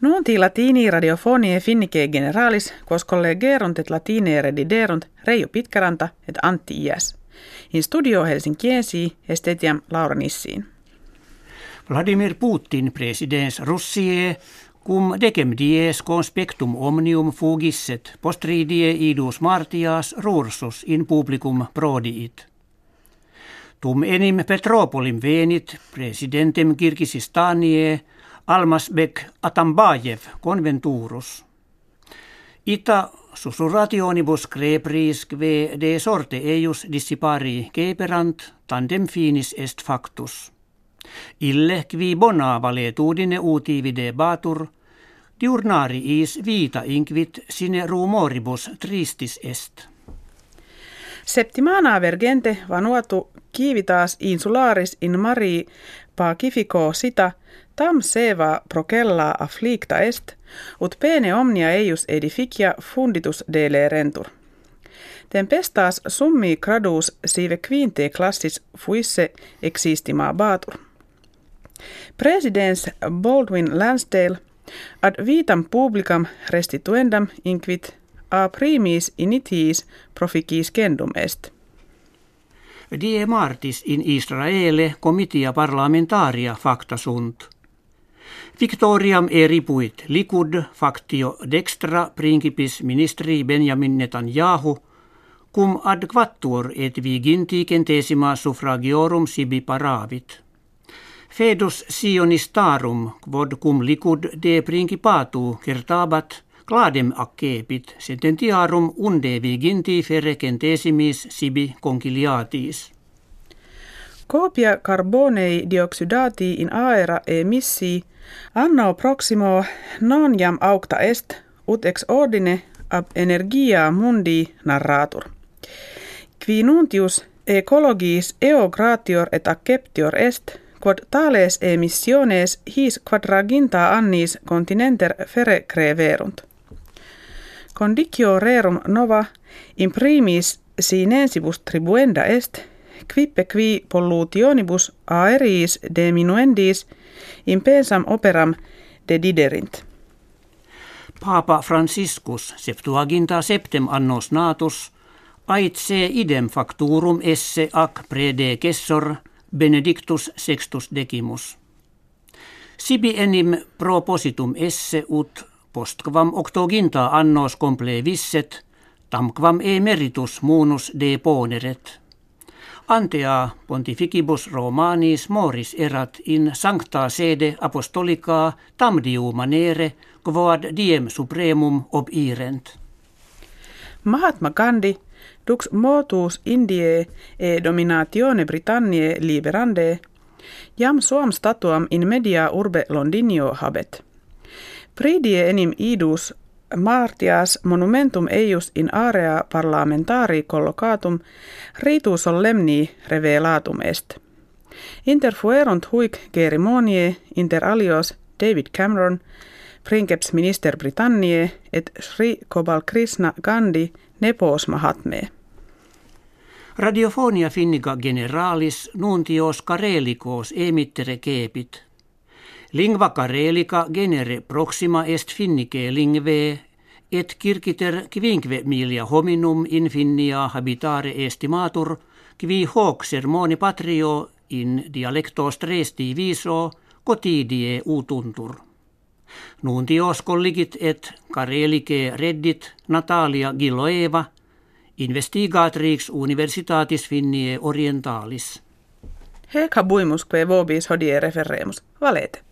Nunti latini radiofonie finnike generalis, quos collegerunt et latine rediderunt Reijo Pitkäranta et Antti Iäs. In studio Helsinkiensi estetiam Laura Nissiin. Vladimir Putin presidens Russie cum decem dies conspectum omnium fugisset postridie idus martias rursus in publicum prodiit. Tum enim Petropolim venit presidentem Kirgisistanie Almasbek Atambajev conventurus. Ita susurrationibus crepris kve de sorte eius dissipari keperant tandem finis est factus. Ille kvi bona valetudine uti batur, diurnari is vita inquit sine rumoribus tristis est. Septimana vergente vanuatu kivitas insularis in mari pacifico sita tam seva procella afflicta est, ut pene omnia eius edificia funditus dele rentur. Tempestas summi gradus sive quinte classis fuisse existima batur. Presidents Baldwin Lansdale ad vitam publicam restituendam inquit a primis initiis proficis kendum est. Die martis in Israele comitia parlamentaria facta sunt. Victoriam eripuit likud factio dextra principis ministri Benjamin Netanyahu, cum ad quattuor et viginti centesima suffragiorum sibi paravit. Fedus sionistarum, quod cum likud de principatu kertabat, cladem accepit, sententiarum unde viginti fere centesimis sibi conciliatis. Copia carbonei dioxidati in aera emissi anno proximo non jam aucta est ut ex ordine ab energia mundi narratur. Qui nuntius ecologis eo gratior et acceptior est quod tales emissiones his quadraginta annis continenter fere creverunt. Condicio rerum nova in primis sinensibus tribuenda est, quippe qui pollutionibus aeriis diminuendis in pensam operam dediderint. Papa Franciscus Septuaginta septem annos natus aitse idem facturum esse ac predecessor Benedictus sextus decimus. Sibi enim propositum esse ut postquam octoginta annos complevisset, tamquam emeritus munus deponeret. Antea pontificibus Romanis moris erat in sancta sede apostolica tamdiu manere quod diem supremum ob irent. Mahatma Gandhi dux motus Indie e dominatione Britanniae liberande jam suam statuam in media urbe Londinio habet. Pridie enim idus Martias monumentum eius in area parlamentari collocatum ritu solemni revelatum est. Interfuerunt huic cerimonie inter alios David Cameron, princeps minister Britanniae et Sri Kobal Krishna Gandhi nepos Mahatme. Radiofonia finniga generalis nuntios karelikos emittere kepit – Lingva karelika genere proxima est finnike lingve, et kirkiter kvinkve milia hominum in finnia habitare estimatur, kvi hoc sermoni patrio in dialecto stresti viso, cotidie utuntur. Nuntios colligit et karelike reddit Natalia Giloeva, investigatrix universitatis finnie orientalis. Hec habuimus que vobis hodie referemus. Valete.